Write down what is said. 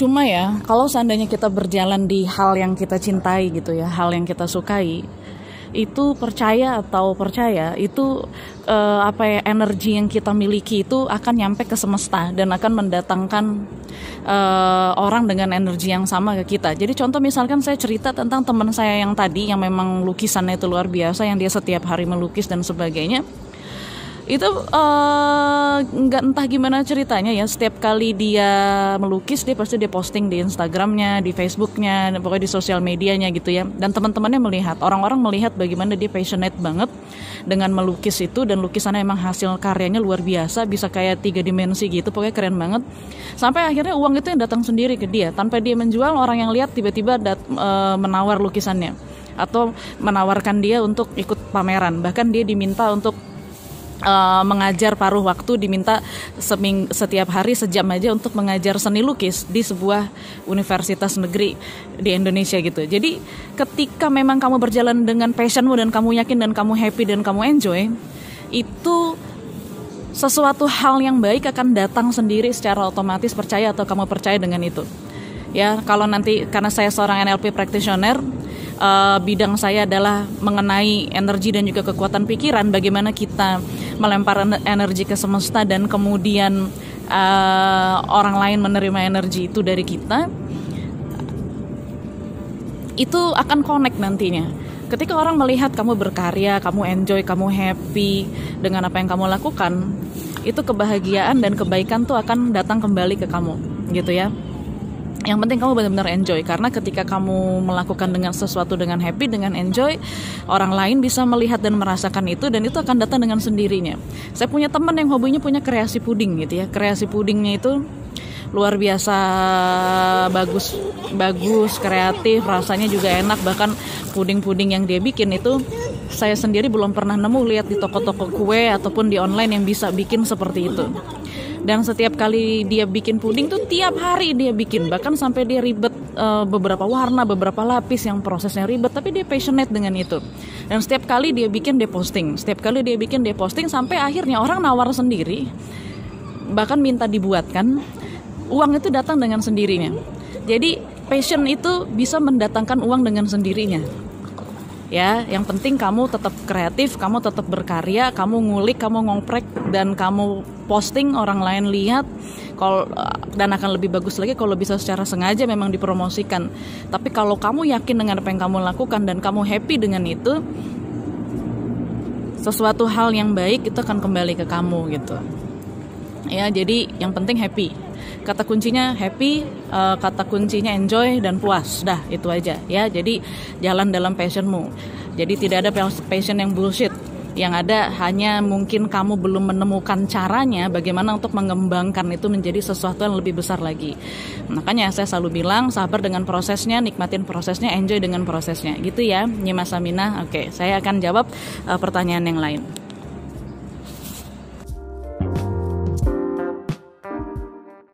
Cuma ya, kalau seandainya kita berjalan di hal yang kita cintai gitu ya, hal yang kita sukai, itu percaya atau percaya itu uh, apa ya energi yang kita miliki itu akan nyampe ke semesta dan akan mendatangkan uh, orang dengan energi yang sama ke kita. Jadi contoh misalkan saya cerita tentang teman saya yang tadi yang memang lukisannya itu luar biasa yang dia setiap hari melukis dan sebagainya itu eh, nggak uh, entah gimana ceritanya ya setiap kali dia melukis dia pasti dia posting di Instagramnya di Facebooknya pokoknya di sosial medianya gitu ya. Dan teman-temannya melihat orang-orang melihat bagaimana dia passionate banget dengan melukis itu dan lukisannya emang hasil karyanya luar biasa bisa kayak tiga dimensi gitu pokoknya keren banget. Sampai akhirnya uang itu yang datang sendiri ke dia tanpa dia menjual orang yang lihat tiba-tiba uh, menawar lukisannya atau menawarkan dia untuk ikut pameran. Bahkan dia diminta untuk uh, mengajar paruh waktu diminta seming, setiap hari sejam aja untuk mengajar seni lukis di sebuah universitas negeri di Indonesia gitu. Jadi ketika memang kamu berjalan dengan passionmu dan kamu yakin dan kamu happy dan kamu enjoy, itu sesuatu hal yang baik akan datang sendiri secara otomatis percaya atau kamu percaya dengan itu. Ya, kalau nanti karena saya seorang NLP practitioner, uh, bidang saya adalah mengenai energi dan juga kekuatan pikiran, bagaimana kita melempar energi ke semesta dan kemudian uh, orang lain menerima energi itu dari kita itu akan connect nantinya. Ketika orang melihat kamu berkarya kamu enjoy kamu happy dengan apa yang kamu lakukan itu kebahagiaan dan kebaikan tuh akan datang kembali ke kamu gitu ya yang penting kamu benar-benar enjoy. Karena ketika kamu melakukan dengan sesuatu dengan happy dengan enjoy orang lain bisa melihat dan merasakan itu dan itu akan datang dengan sendirinya. Saya punya teman yang hobinya punya kreasi puding gitu ya. Kreasi pudingnya itu luar biasa bagus bagus kreatif rasanya juga enak. Bahkan puding-puding yang dia bikin itu saya sendiri belum pernah nemu lihat di toko-toko kue ataupun di online yang bisa bikin seperti itu. Dan setiap kali dia bikin puding tuh tiap hari dia bikin. Bahkan sampai dia ribet uh, beberapa warna beberapa lapis yang prosesnya ribet tapi dia passionate dengan itu. Dan setiap kali dia bikin dia posting. Setiap kali dia bikin dia posting sampai akhirnya orang nawar sendiri bahkan minta dibuatkan uang itu datang dengan sendirinya. Jadi passion itu bisa mendatangkan uang dengan sendirinya ya. Yang penting kamu tetap kreatif kamu tetap berkarya kamu ngulik kamu ngomprek dan kamu posting orang lain lihat. Kalau dan akan lebih bagus lagi kalau bisa secara sengaja memang dipromosikan. Tapi kalau kamu yakin dengan apa yang kamu lakukan dan kamu happy dengan itu sesuatu hal yang baik itu akan kembali ke kamu gitu. Ya jadi yang penting happy kata kuncinya happy uh, kata kuncinya enjoy dan puas dah itu aja ya jadi jalan dalam passionmu jadi tidak ada passion yang bullshit yang ada hanya mungkin kamu belum menemukan caranya bagaimana untuk mengembangkan itu menjadi sesuatu yang lebih besar lagi. Makanya saya selalu bilang sabar dengan prosesnya, nikmatin prosesnya, enjoy dengan prosesnya. Gitu ya, Nyimas Samina. Oke, saya akan jawab uh, pertanyaan yang lain.